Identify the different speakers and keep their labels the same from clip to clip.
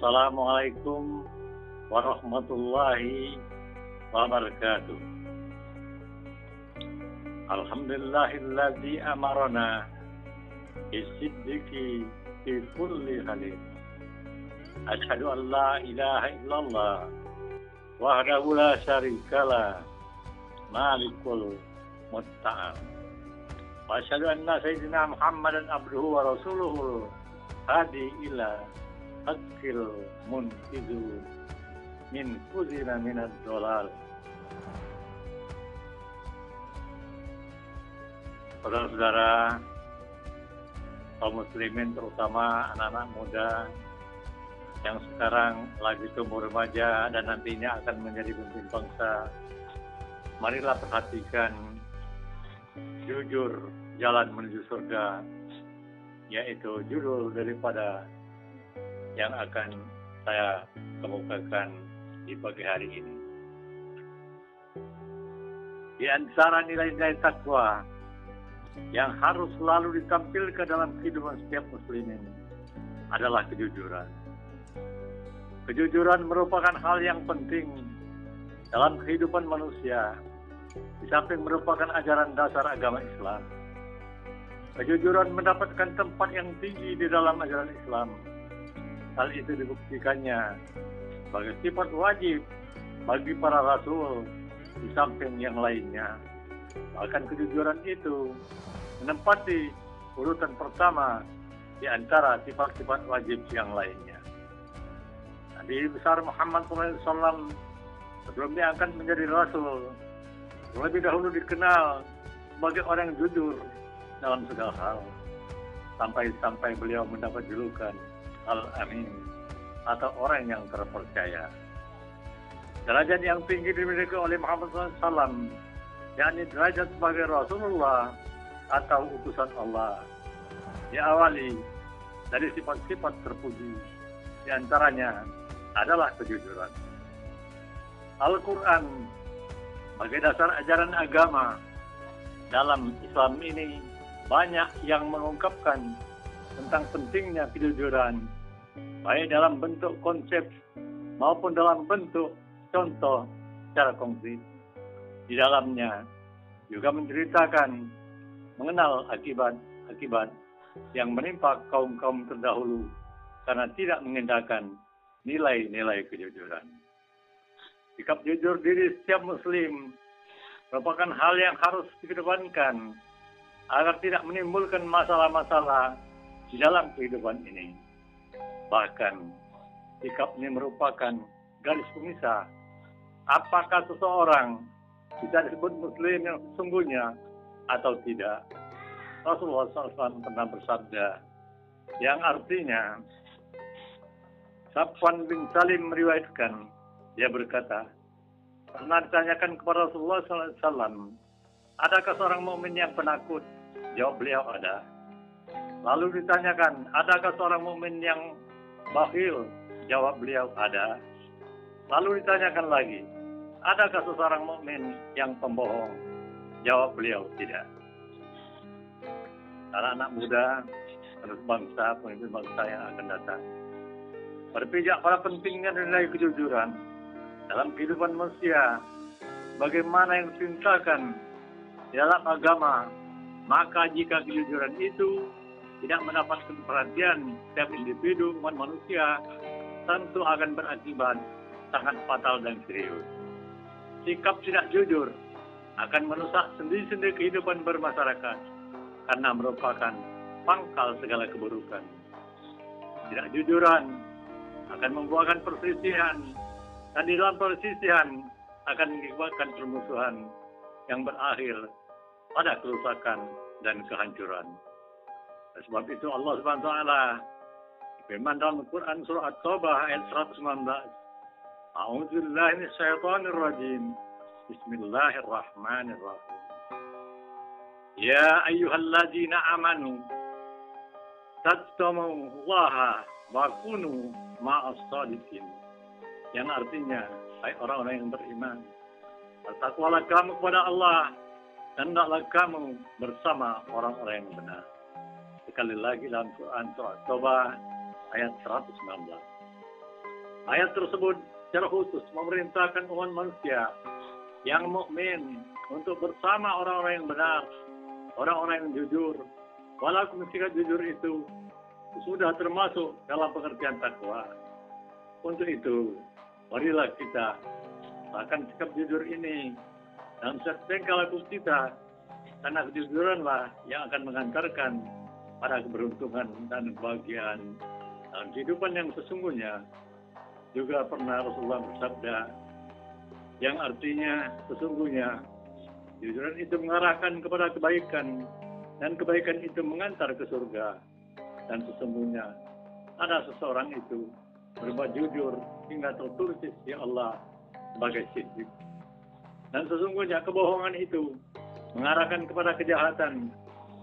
Speaker 1: Assalamualaikum warahmatullahi wabarakatuh. Alhamdulillahilladzi amarana bisiddiqi fi kulli halin. Asyhadu an la ilaha illallah wahdahu la syarikalah malikul musta'an. Wa asyhadu anna sayyidina Muhammadan abduhu wa rasuluhu hadi ila hakil munkidu min kuzina minad dolal. Saudara-saudara, kaum muslimin terutama anak-anak muda yang sekarang lagi tumbuh remaja dan nantinya akan menjadi pemimpin bangsa, marilah perhatikan jujur jalan menuju surga, yaitu judul daripada yang akan saya kemukakan di pagi hari ini. Di antara nilai-nilai takwa yang harus selalu ditampilkan dalam kehidupan setiap muslimin adalah kejujuran. Kejujuran merupakan hal yang penting dalam kehidupan manusia, di samping merupakan ajaran dasar agama Islam. Kejujuran mendapatkan tempat yang tinggi di dalam ajaran Islam Hal itu dibuktikannya sebagai sifat wajib bagi para rasul di samping yang lainnya. Bahkan kejujuran itu menempati urutan pertama di antara sifat-sifat wajib yang lainnya. Nabi besar Muhammad SAW sebelum diangkat menjadi rasul lebih dahulu dikenal sebagai orang yang jujur dalam segala hal sampai-sampai beliau mendapat julukan Al-Amin atau orang yang terpercaya. Derajat yang tinggi dimiliki oleh Muhammad SAW, yakni derajat sebagai Rasulullah atau utusan Allah. Diawali dari sifat-sifat terpuji, di antaranya adalah kejujuran. Al-Quran sebagai dasar ajaran agama dalam Islam ini banyak yang mengungkapkan tentang pentingnya kejujuran, baik dalam bentuk konsep maupun dalam bentuk contoh secara konkret. Di dalamnya juga menceritakan mengenal akibat-akibat yang menimpa kaum-kaum terdahulu karena tidak mengendalikan nilai-nilai kejujuran. Sikap jujur diri setiap muslim merupakan hal yang harus dikedepankan agar tidak menimbulkan masalah-masalah di dalam kehidupan ini. Bahkan, sikap ini merupakan garis pemisah apakah seseorang bisa disebut muslim yang sesungguhnya atau tidak. Rasulullah SAW pernah bersabda yang artinya Safwan bin Salim meriwayatkan dia berkata pernah ditanyakan kepada Rasulullah SAW adakah seorang mukmin yang penakut? Jawab beliau ada Lalu ditanyakan, adakah seorang mukmin yang bakhil? Jawab beliau, ada. Lalu ditanyakan lagi, adakah seorang mukmin yang pembohong? Jawab beliau, tidak. Para anak muda, terus bangsa, pemimpin bangsa yang akan datang. Berpijak pada pentingnya nilai kejujuran dalam kehidupan manusia. Bagaimana yang diperintahkan dalam agama, maka jika kejujuran itu tidak mendapatkan perhatian setiap individu umat manusia tentu akan berakibat sangat fatal dan serius. Sikap tidak jujur akan merusak sendi-sendi kehidupan bermasyarakat karena merupakan pangkal segala keburukan. Tidak jujuran akan membuahkan perselisihan dan di dalam perselisihan akan mengakibatkan permusuhan yang berakhir pada kerusakan dan kehancuran. Sebab itu Allah Subhanahu wa taala firman dalam Al-Qur'an surah At-Taubah ayat 119 أعوذ بالله من الشيطان الرجيم بسم الله الرحمن الرحيم يا أيها الذين آمنوا تتقوا الله وكونوا مع الصادقين yang artinya hai orang-orang yang beriman bertakwalah kamu kepada Allah dan hendaklah kamu bersama orang-orang yang benar sekali lagi dalam Quran surah Toba ayat 119 ayat tersebut secara khusus memerintahkan umat manusia yang mukmin untuk bersama orang-orang yang benar, orang-orang yang jujur. Walaupun sikap jujur itu sudah termasuk dalam pengertian takwa. Untuk itu, marilah kita bahkan sikap jujur ini dalam setiap tingkah kita karena kejujuranlah yang akan mengantarkan pada keberuntungan dan kebahagiaan. Kehidupan yang sesungguhnya juga pernah Rasulullah bersabda yang artinya sesungguhnya jujuran itu mengarahkan kepada kebaikan dan kebaikan itu mengantar ke surga. Dan sesungguhnya ada seseorang itu berbuat jujur hingga tertulis di Allah sebagai siddiq dan sesungguhnya kebohongan itu mengarahkan kepada kejahatan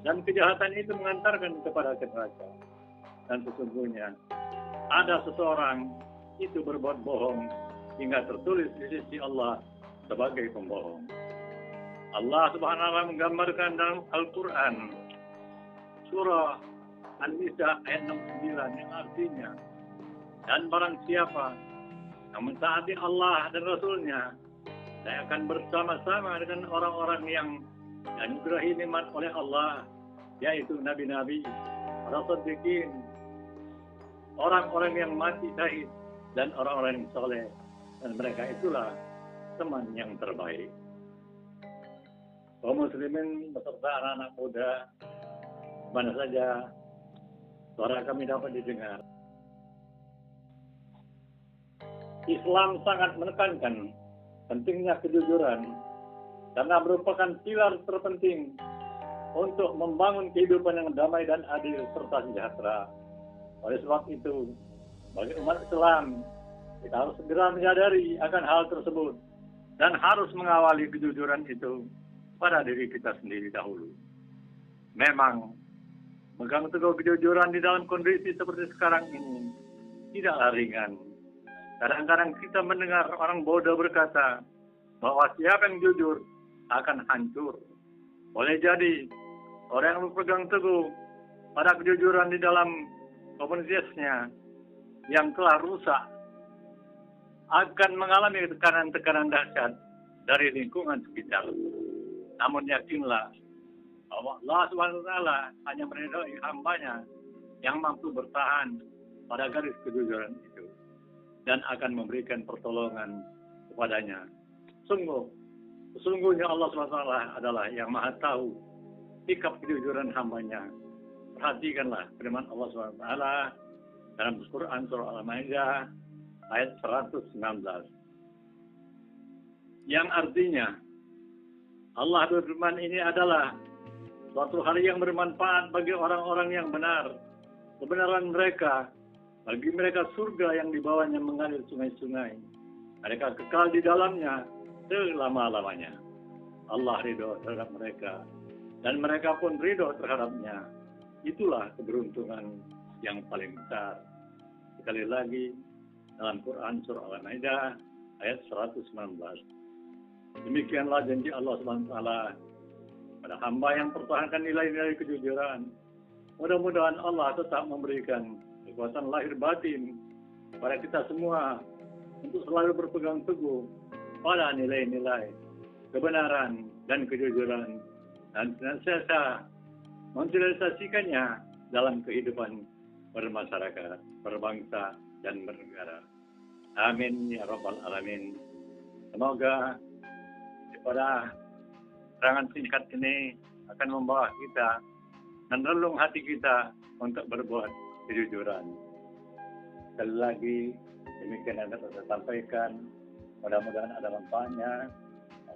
Speaker 1: dan kejahatan itu mengantarkan kepada neraka dan sesungguhnya ada seseorang itu berbuat bohong hingga tertulis di sisi Allah sebagai pembohong. Allah Subhanahu wa menggambarkan dalam Al-Qur'an surah An-Nisa ayat 69 yang artinya dan barang siapa yang mentaati Allah dan Rasulnya saya akan bersama-sama dengan orang-orang yang dianugerahi nikmat oleh Allah yaitu nabi-nabi, para siddiqin, orang-orang yang mati syahid dan orang-orang yang soleh dan mereka itulah teman yang terbaik. Kaum muslimin beserta anak-anak muda, mana saja suara kami dapat didengar. Islam sangat menekankan pentingnya kejujuran karena merupakan pilar terpenting untuk membangun kehidupan yang damai dan adil serta sejahtera. Oleh sebab itu, bagi umat Islam, kita harus segera menyadari akan hal tersebut dan harus mengawali kejujuran itu pada diri kita sendiri dahulu. Memang, megang teguh kejujuran di dalam kondisi seperti sekarang ini tidaklah ringan. Kadang-kadang kita mendengar orang bodoh berkata bahwa siapa yang jujur akan hancur. Boleh jadi orang yang berpegang teguh pada kejujuran di dalam komunitasnya yang telah rusak akan mengalami tekanan-tekanan dahsyat dari lingkungan sekitar. Namun yakinlah bahwa Allah SWT hanya meridhoi hambanya yang mampu bertahan pada garis kejujuran itu dan akan memberikan pertolongan kepadanya. Sungguh, sesungguhnya Allah SWT adalah yang maha tahu sikap kejujuran hambanya. Perhatikanlah firman Allah SWT dalam Quran surah Al-Maidah ayat 119. Yang artinya Allah berfirman ini adalah suatu hari yang bermanfaat bagi orang-orang yang benar. Kebenaran mereka bagi mereka surga yang di bawahnya mengalir sungai-sungai. Mereka kekal di dalamnya selama-lamanya. Allah ridho terhadap mereka dan mereka pun ridho terhadapnya. Itulah keberuntungan yang paling besar. Sekali lagi dalam Quran surah Al-Maidah ayat 119. Demikianlah janji Allah SWT pada hamba yang pertahankan nilai-nilai kejujuran. Mudah-mudahan Allah tetap memberikan kekuatan lahir batin pada kita semua untuk selalu berpegang teguh pada nilai-nilai kebenaran dan kejujuran dan senantiasa mensosialisasikannya dalam kehidupan bermasyarakat, berbangsa, dan bernegara. Amin ya Rabbal Alamin. Semoga pada serangan singkat ini akan membawa kita dan relung hati kita untuk berbuat kejujuran. Sekali lagi, demikian yang dapat saya sampaikan. Mudah-mudahan ada manfaatnya.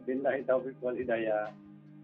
Speaker 1: Billahi taufiq wal hidayah.